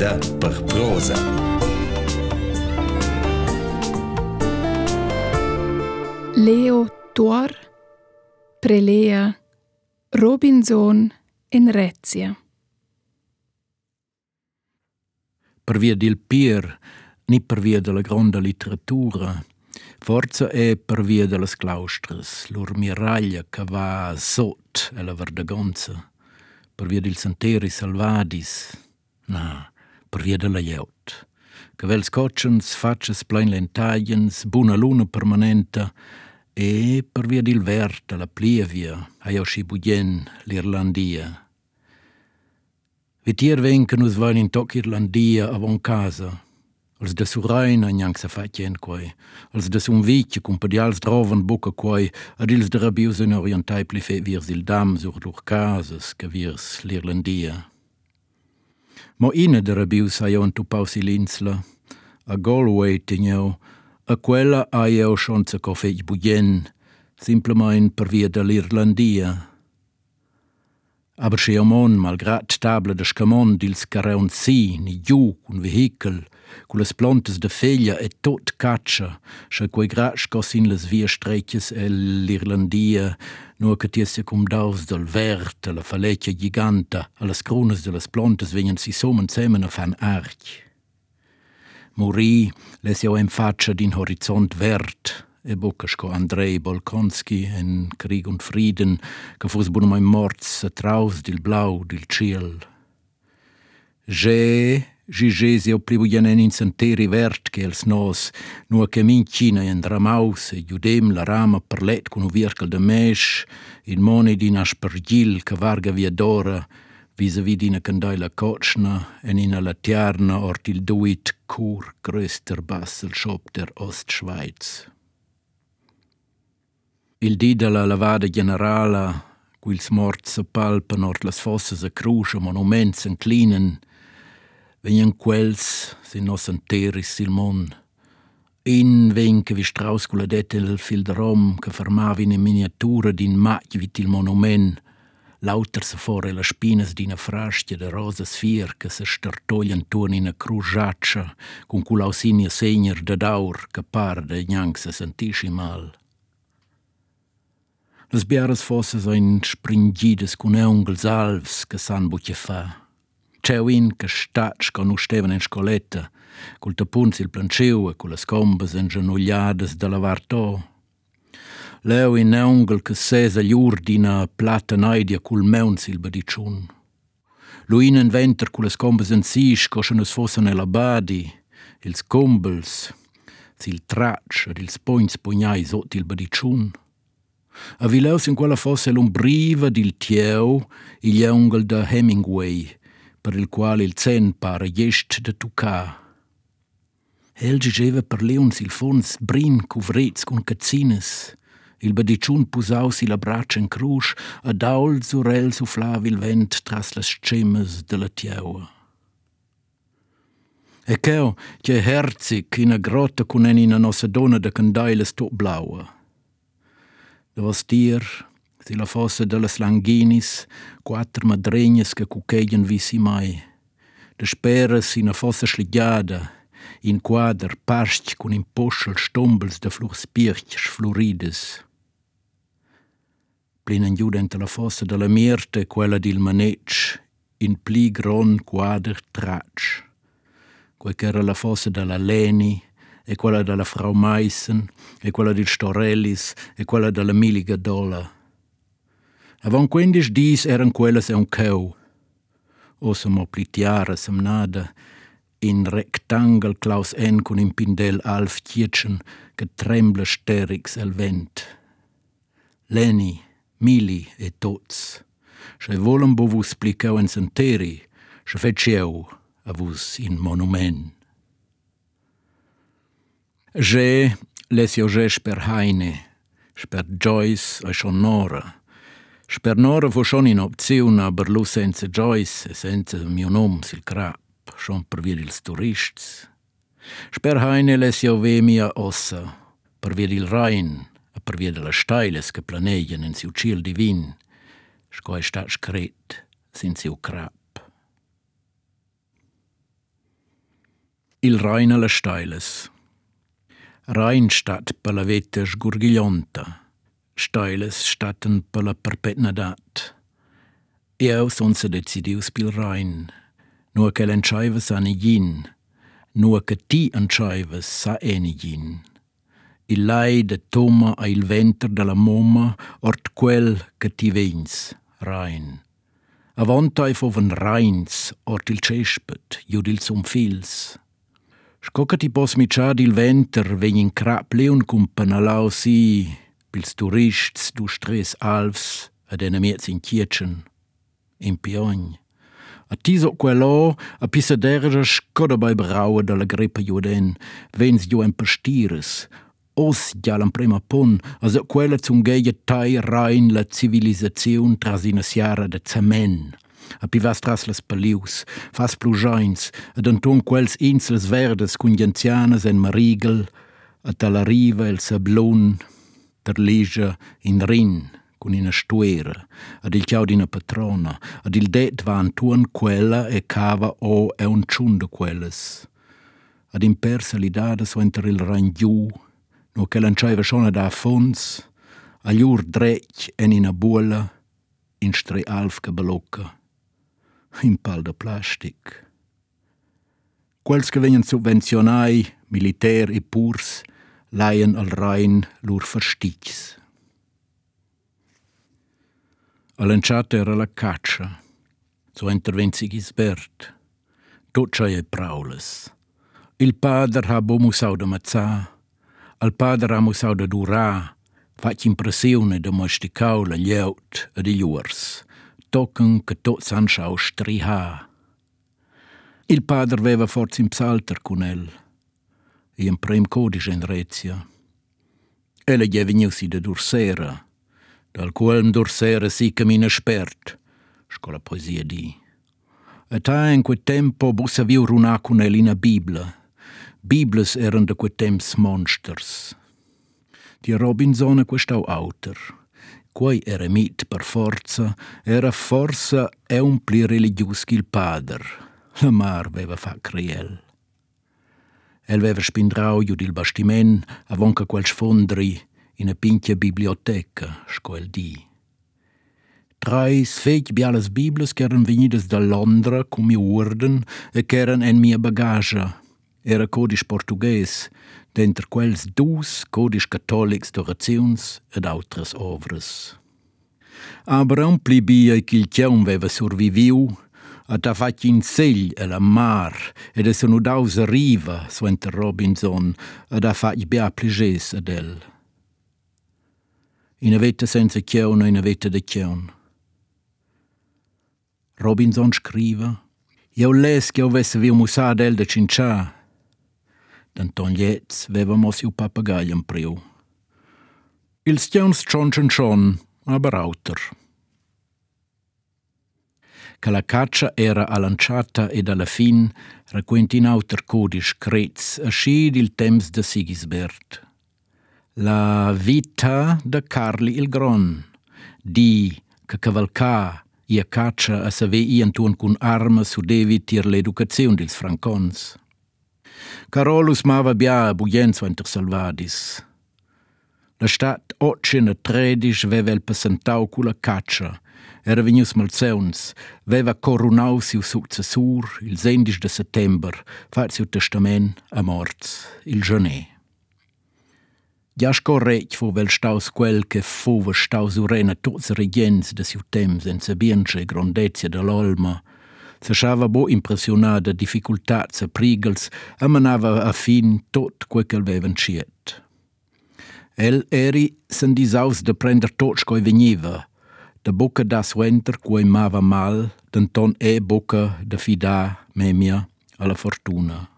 da per prosa. Leo Tuor, Prelea, Robinson in Rezia. per via del pier, ni per via della grande letteratura. Forza è per via delle claustres, lor miraglia che va sot e la verdagonza, per via del santeri salvadis, na, per via della jaut. Che vel scotchens, facces plein lentagliens, buna luna permanenta, e per via del vert, la plievia, a Yoshi Bugen, l'Irlandia. Vitier ven che nus vain in toc Irlandia avon casa. Els de Suraina gnang sa fatien quai. Els de sun vitje cum pedials drovan buca quai, ad ils de rabius en orientai pli fe virs il dam sur lur casas che virs l'Irlandia. Mo ina de rabius ha jo tu pausi l'insla, a Galway tigneu, a quella ha jo schon sa cofeig bugen, simplemein per via de l'Irlandia. Aber sche amon, malgrat table de scamon dils careun si, ni giu, un vehikel, cu las plantes de feglia e tot caccia, sche quei gratsch cos in las via strecches e l'Irlandia, nur che tiesse cum daus del vert, la falecchia giganta, a las crones de las plantes venien si somen zemen a fan arch. Morì, les jau em faccia din horizont vert, e Bucasco Andrei Bolkonski en Krieg und Frieden, che fus bun mai morts a traus dil blau dil ciel. Je, Gigés eu pribujanen in santeri vert che els nos, nua che mincina en dramaus e giudem la rama perlet con un virkel de mesh, in moni din aspergil che varga via d'ora, vis-a-vis d'ina candaila cocna en ina latierna ort il duit cur gröster bassel shop der Ostschweiz. Il dì della lavada generala, quils morts se palpen ort las fossas a cruscha monuments inclinen, venien quels sin nos enteris il mon. In ven che vi straus culla detel fil de rom che fermavin in miniatura din mac vit il monument, lauter se fore la spinas d'ina frastia de rosas fier che se stertoglian tuon in a crujaccia con culausinia segner de daur che par de gnang se sentisci mal. Las biaras fossas ein springides cun eungels alvs che san bucce fa. Un che stach con ustevan in scoletta, col tapunz il planciu e con las combas ingenogliadas da lavar to. Leo in eungel che sesa gli urdina plata naidia col meunz il badiciun. Luin in venter con las combas in sis coscian es fossan nella badi, ils combels, sil traccia ed ils poins pugnai sot il badiciun. A vileus in quella fosse l'ombriva dil tieu il eungel da Hemingway, per il quale il zen pare gest de tucà. El gigeva per leons il fons brin cuvrets con cazzines, il badiciun pusaus la braccia in crus, a daul zurel sufflavi il vent tras las scemas de la tieua. E cheo, che herzig in a grotta con en in a nossa donna de candailes tot blaua. De was dir, si la fossa de las langinis, quattro madregnas che cuccheggian visi mai. De speras in a fossa sligiada, in quadr parst con in poschel stombels de flurspirch florides. Plinen giù dentro la fossa de la mierte quella dil manetsch, in pli gron quadr tracch. Quel che era la fossa della Leni, e quella della Frau Meissen, e quella del Storellis, e quella della Miliga Dola. Avon quindici dis eran quelles e un cheu. O se mo plitiara sem nada, in rectangle Klaus N con in pindel Alf Tietschen, che trembla sterix el vent. Leni, Mili e tots. Se volen bo vus plicau en senteri, se feceu a vus in monument. Je lesio je sper Heine, sper Joyce e schon Nora. Sper Nora fu schon in opzione, aber lu senza Joyce e senza mio nom sil crap, schon per via ils turists. Sper Heine lesio ve mia ossa, per via il Rhein, e per via della steiles che planeggian in siu ciel divin, sco è stat scret sin siu crap. Il Rhein alle Steiles. Rhein stat per la vetta sgurgiglionta. Steiles statten per la perpetnadat. E au son se decidius pil Rhein. Nur che l'enscheive sa nigin. Nur che ti enscheive sa enigin. Il lei de toma a il venter della moma ort quel che ti vens, Rhein. Avontai foven Rheins ort il cespet, jud il sum fils. Scocca ti pos mitjad il venter vegn in crap leun cum panalau si, pils turists du stres alvs ad enemiets in chietschen, in piogn. A tiso quello, a pisaderja scoda bei braue dalla grippa juden, vens ju en pastires, os gialan prima pun, as quella zum geie tai rein la civilisation tras ina siara de cement, a pivas tras las palius, fas plujains, ad anton quels insels verdes cungenzianas en marigel, a tala riva el sablon, ter leja in rin, con ina stuera, ad il chiau d'ina patrona, ad il det va antuan quella e cava o e un ciun de quelles. Ad in persa li so enter il rangiu, no che lanciava schon da fons, a gliur drec en ina buola, in stre alf che balocca in pal de plastic. Quels che vengono subvencionai, militer e purs, laien al Rhein lur verstigs. All'enciata era la caccia, so intervenzi gisbert, tot e praules. Il padre ha bo musau de mazzà, al padre ha musau de durà, fac impressione de masticau la lleut ed i lluars, tocken che tot s'anschau striha. Il padre aveva forza in psalter con el, e in prem codice in Rezia. Ella gli venusi de Dursera, dal quel Dursera si camina spert, scola poesia di. E ta in quel tempo bussa viu runà con el in a Bibla. Biblas eran de quel temps monsters. Die Robinson questau autor. quei era mit per forza, era forza e un pli religius che il padre. La mar aveva fa criel. El aveva spindrau giù il bastiment avon quel sfondri in a pintia biblioteca, scoel di. Trai sfeig bialas biblas che eran venidas da Londra cum i urden e che eran en mia bagaja. Era codis portugues, d'entre quels dus codis cattolics d'oraziuns ed autras ovras. Aber un plibia ch'il chiaun veva surviviu, att ha fattat in segl eller mar, ed det sono dausa riva, svente Robinson, ed ha fattat bea pliges ad el. In veta senza chiona, in veta de chion. Robinson scriva, «Io les che avesse vi musà del de cincià». D'Anton Lietz veva mos iu papagagliam priu. Il stians cioncian cion, aber auter. Che la caccia era allanciata ed alla fin raquenti in auter codis crez ascid il temps de Sigisbert. La vita de Carli il Gron, di che cavalcà ia caccia a savei antun cun arma su devi tir l'educazione dils francons. Carolus mava bia bugenzo inter salvadis. La stat ocina tredis veva el passantau cula caccia, Era vegnius malzeuns, veva coronau siu successur il 16 de setembr, fat siu testament a morts, il gené. Ja sco rec fu vel staus quel che fu ve staus urena tots regiens de siu temps en se bienche grondezia de l'olma, se shava bo impressionada dificultats a e prigels, amanava a fin tot quel che vevan El eri sen disaus de prender tot sco veniva, da bocca da suenter quei mava mal, d'anton e bocca da fida memia alla fortuna.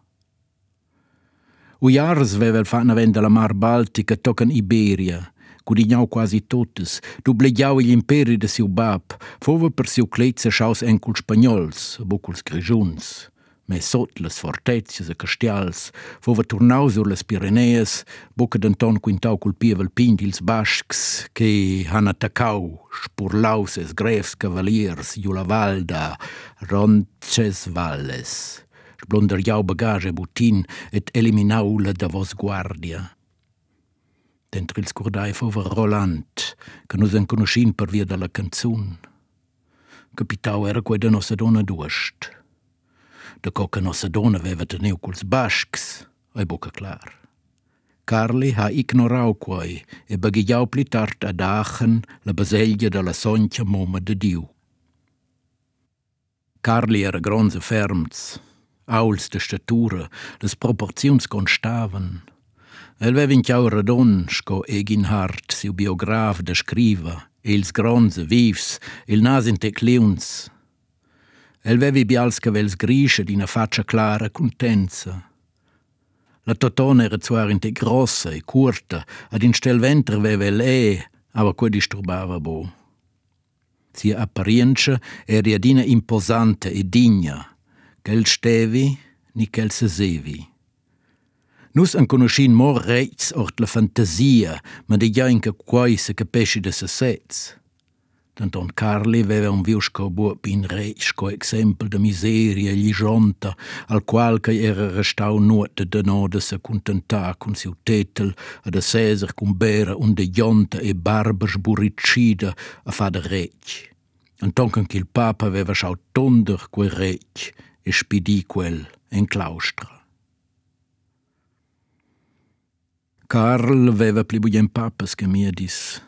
U jars vevel fan venda la mar Baltica tocan Iberia, cudignau quasi totes, dublegiau gli imperi de siu bab, fova per siu clezza schaus encul spagnols, buculs grigiuns, me sot las fortezias e castials, fova turnau sur las Pireneas, buca d'anton quintau culpieva il pin dils bascs, che han attacau, spurlaus es grefs cavaliers, iu la valda, ronces valles, sblonderiau bagage e butin et eliminau la da vos guardia. Dentro il scurdai fova Roland, che nus en conoscin per via della canzun. Capitau era quei da nossa donna duast. Da coca nossa donna aveva teniu culs bascs, ai boca clar. Carli ha ignorau quei e baghigliau pli tard ad Aachen la baselgia della soncia moma de Diu. Carli era gronze ferms, auls de statura, les proporziuns constaven. El veva inchiau radon, sco egin hart, siu biograf de scriva, ils gronze, vivs, il nas in tecliuns. El vevi bials cavels grische d'ina faccia clara contenza. La totona era zwar in te grossa e curta, ad in stel ventre veve le, aber quei disturbava bo. Sia apparienza era adina imposante e digna, quel stevi ni quel se sevi. Nus an conoscin mor reits ort la fantasia, ma de ja in che quai se capisci de se sets. Tanton Carli aveva un viusco buo bin reisco exempel de miseria lijonta, al qual che era restau nuot de no de se contentar con siu tetel, a de Cesar cum bera un de jonta e barba sburricida a fa de rec. Anton che il papa aveva schau tonder quel rec e spidi quel en claustra. Carl aveva pli buien papas che mia dis,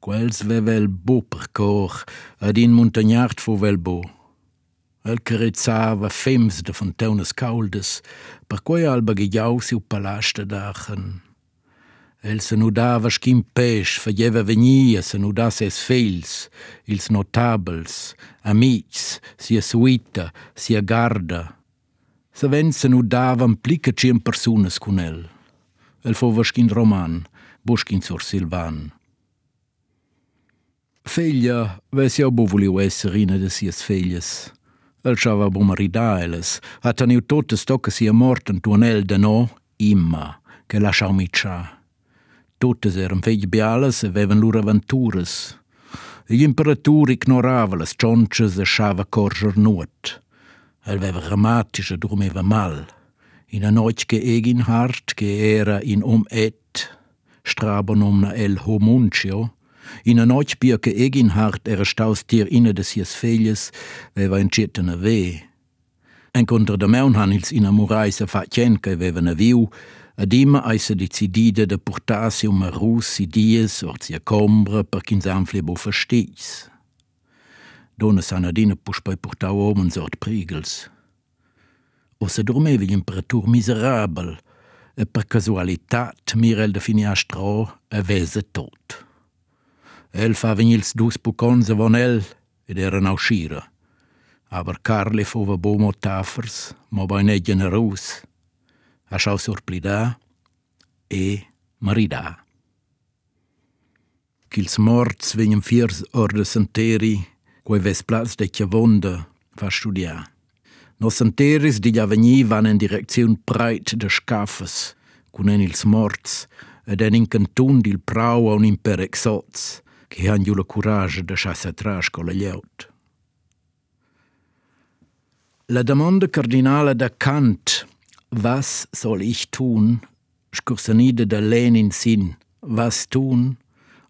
Quels vevel bo per cor, ad in montagnard fu vel bo. El carezzava fems de fonteunas cauldes, per quei alba ghigiau siu palasta d'achen. El se nudava schim peix, faceva venia se nuda ses fils, ils notables, amics, sia suita, sia garda. Se ven se nudavan plica cien persunas cun el. El fova schin roman, buskin sur Silvan. Feglia, vesi au bo vuliu esser ina de sias feglias. El schava bo marida eles, ha teniu totes tocca sia morten tuanel de no, imma, che lasciau mi cia. Totes eran fegli bialas e vevan lur aventuras. Gli imperatur ignorava las cioncias e schava corger nuot. El veva ramatische dormeva mal. In a noit che egin hart, che era in um et, strabo nomna el homuncio, in a noć bio che egin hart era staus tir inne de sies fegles, veva in cietana ve. En contra de meun han ils inamorai sa fatien che veva na viu, ad ima ai se decidide de portarsi um a rus si dies or sia combra per chins anfle bo versteis. Dona sanadina poi portau omen sort prigels. O se dormevi l'imperatur miserabel, e per casualitat Mirel de Finiastro avese tot. El fa venils dus pucons avon el ed eran auscira. Aber Carle fova bomo tafers, mo bai ne generus, a schau surplida e marida. Kils morts vegnan fiers orde santeri, quei ves plats de chiavonda fa studiar. Nos santeris di avveni van in direziun breit de scafes, cun en ils morts, ed en in cantun dil prau a un imperexots, che han giù la courage de chassa trash con la gliaut. La domanda cardinale da Kant, was soll ich tun, scursanida da Lenin sin, was tun,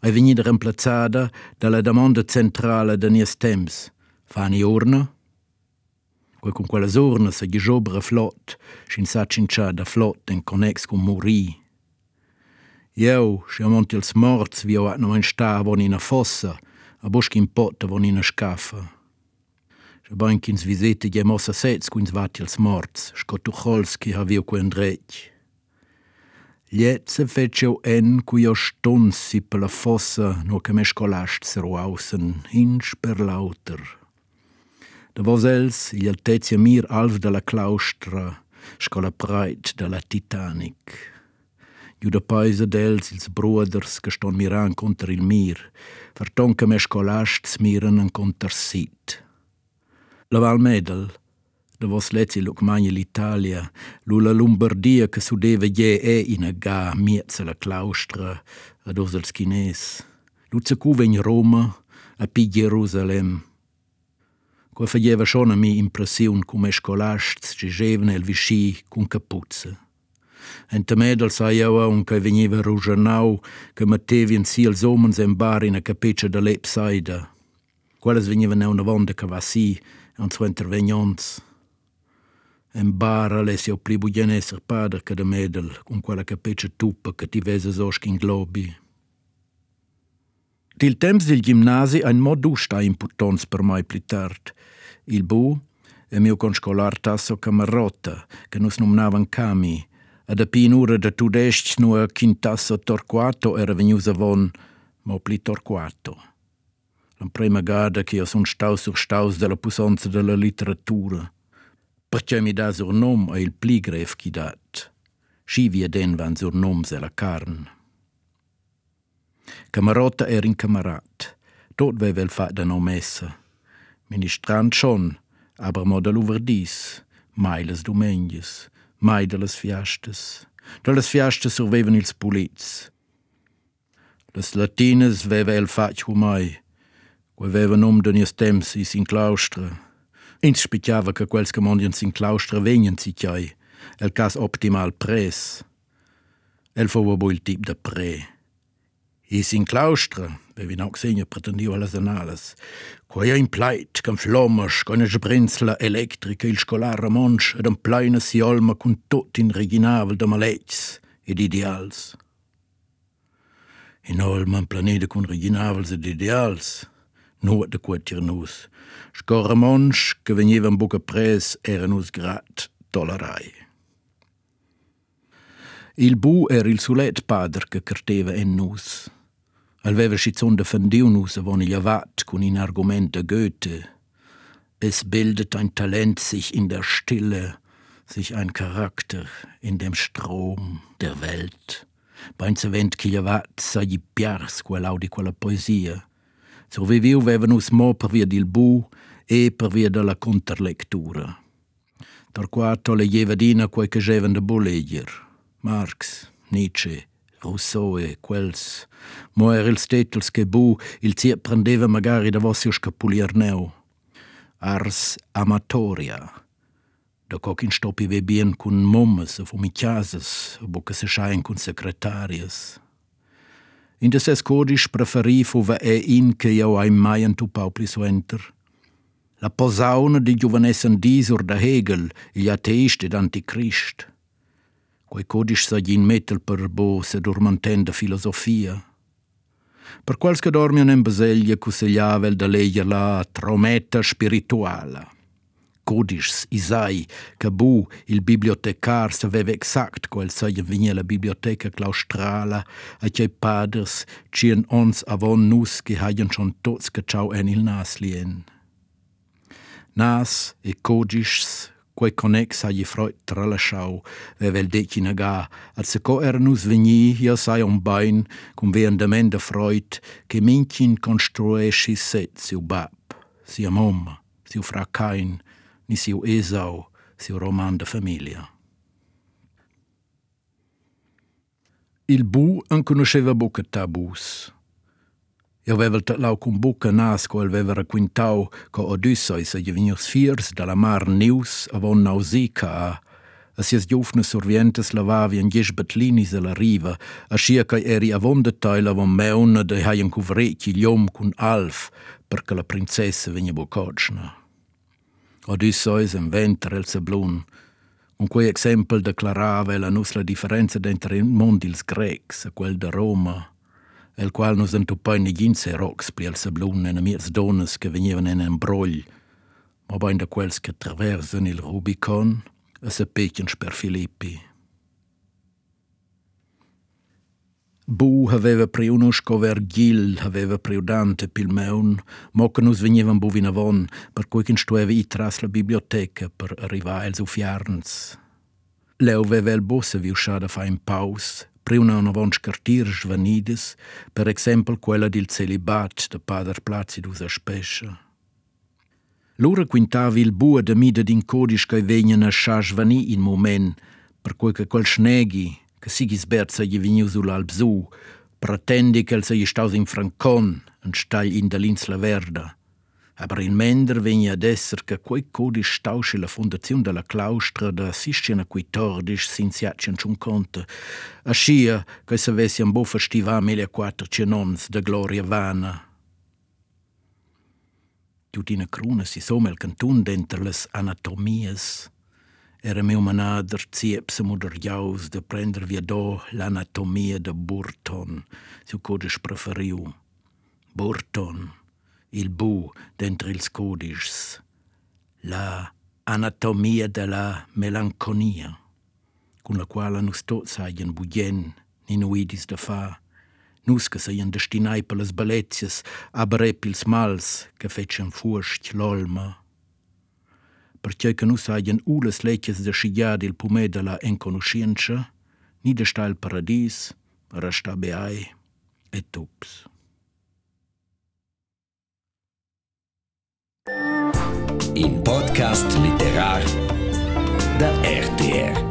è venuta reemplazzata dalla domanda centrale de nies temps, fani urna? Quei con quella urna se giobra flott, shin sa cincia da flott en connex con morì, Eu, schiamont ils morts, vi ho no ein sta von in a fossa, a busch in potta von in a scaffa. Se bain kins visete je mossa sets quins vat ils morts, sco Tucholski ha viu quen drech. Liet se feceu en cui o stonsi per la fossa no che me scolast seru ausen, hinsch per lauter. Da vos els, il altezia mir alv de la claustra, scola breit de la Titanic. Giu da paisa dels ils broders che ston miran contra il mir, verton che me scolasts miran contra sit. La Val Medel, da vos lezi luc magna l'Italia, lu la Lombardia che sudeva je e in a ga miezza la claustra ad os als chines. Lu cecuva in Roma, a pi Jerusalem. Quo faceva schon a mi impressiun come scolasts gigevano el visci cun capuzza. Enta medel sa io un che veniva rugianau che mettevi in si els omens en bar in a capeccia da lepsaida. Quelles venivano una vonda che va si, un suo intervegnons. En bar le si pli bugen esser pader che da medel, con quella capeccia tuppa che ti vese soschi in globi. Til temps del gimnasi ein mod sta importanz per mai pli tard. Il bu e mio conscolar tasso camarota, che nus nomnavan Cami, a da pinura da tudest nu a quintasso torquato era venusa von, mo pli torquato. La prima gada che io son stau sur staus della pusanza della literatura. Perché mi da surnom a il pli gref chi dat. Sci via den van surnoms e la carn. Camarota era in camarat. Tot veva il fat da no messa. Ministrant schon, aber mo da l'uverdis, mai les domenges, mai de les fiastes. De les fiastes survevan ils pulits. Les latines veva el fat mai, que veva nom de nies temps is in claustra. Ins spicciava che quels che in claustra venien si el cas optimal pres. El fova bo il tip de pre. e sin claustre, bevi nau xenia pretendiva las annales, quae ha impleit, cam flomas, con es brinzla electrica il scolar monch ed am pleina si olma cun tot in reginavel de malets ed ideals. In olma am planeta cun reginavels ed ideals, nua de quae tirnus, scorra monch, che veniva un buca pres, erenus grat, tolerai. Il bu era il sulet padre che carteva en nus. Alveva schizon defendiu nus avon il avat cun in argument de Goethe. Es bildet ein Talent sich in der Stille, sich ein Charakter in dem Strom der Welt. Beinzevent chiavat sa gli piars quell'au di quella poesia. Surviviu vevan us mo per via dil bu e per via della conterlectura. Torquato leggeva dina quei che gevan de buleger. Marx, Nietzsche, Rousseau e quels. Mo era ils tetels che bu il zie prendeva magari da vossio scapuliarneu. Ars amatoria. Da coc stoppi ve bien cun mommes o fumiciases, bo che se schein cun secretarias. In des es codisch preferi fuva e in che io ai mai en tu paupli suenter. La posauna di giovanessen disur da Hegel, il ateist ed. Quei codisch sa gin metel per bo se dormantenda filosofia. Per quals che dormian in basellia cusegliavel da leger la trometta spirituala. Codischs isai che bu il bibliotecar saveva exact quel sa venia la biblioteca claustrala a che paders cien ons avon nus che haien schon tots che ciao en il nas lien. Nas e codischs quei connex ha gli freut tra la schau, ve vel deci naga, al se co er nus veni, io sai un bain, cum veendament de freut, che mincin construesci set siu bab, sia mom, siu fra Cain, ni siu Esau, siu roman de famiglia. Il bu non conosceva buca tabus. Io aveva lau con buca nas co aveva racquintau co Odysseus e gevenius fiers dalla mar Neus avon Nausicaa a a sies giufne survientes lavavian giesch betlinis alla riva, a scia ca eri avon de teil avon meuna de haien cuvreci liom cun alf, perché la princessa venia bococna. Odysseus en ventre el seblun, un quei exempel declarava la nus differenza d'entre il mond ils grecs e quel de Roma, el qual nus entupai neginse rocs pli al seblun en amirs donas che venivan en embrogl, ma bain da quels che traversen il Rubicon e se pecien per Filippi. Bu aveva priunusco Vergil, aveva priudante pil meun, mo che nus venivan bu vinavon, per cui che stueva i tras la biblioteca per arrivare als ufiarns. Leu aveva el bosse vi usciada fa in paus, priuna una von scartir svanides, per exempel quella del celibat de pader Placidus a Spescia. Lura quintavi il bua da mida din codisch che vegnan a scha svani in moment, per cui che quel schneghi, che sigis berza gli veniu sull'alb su, pretendi che el se staus in Francon, en stai in dell'insla verda, Aber in Mender vegna ad esser che quei codice stausce la fondazione della claustra da sistena quei tordisch sinziatien ciun conta, ascia che se vessi un bo festiva 1400 de gloria vana. Tutina cruna si somel cantun denter les anatomias, era meu manader ziepse moderjaus de prender via do l'anatomia de Burton, su codice preferiu. Burton, il bu d'entre ils codices, la anatomia de la melanconia, con la quale nus tots haien bugen, ni nuidis da fa, nus che seien destinai per las bellezzias, aber pils mals che fecen furcht l'olma. Perché che nus haien ules lecchias de scigliad il pumè de la enconoscienza, ni de sta il paradis, resta beai et tups. In podcast Literar da RTR.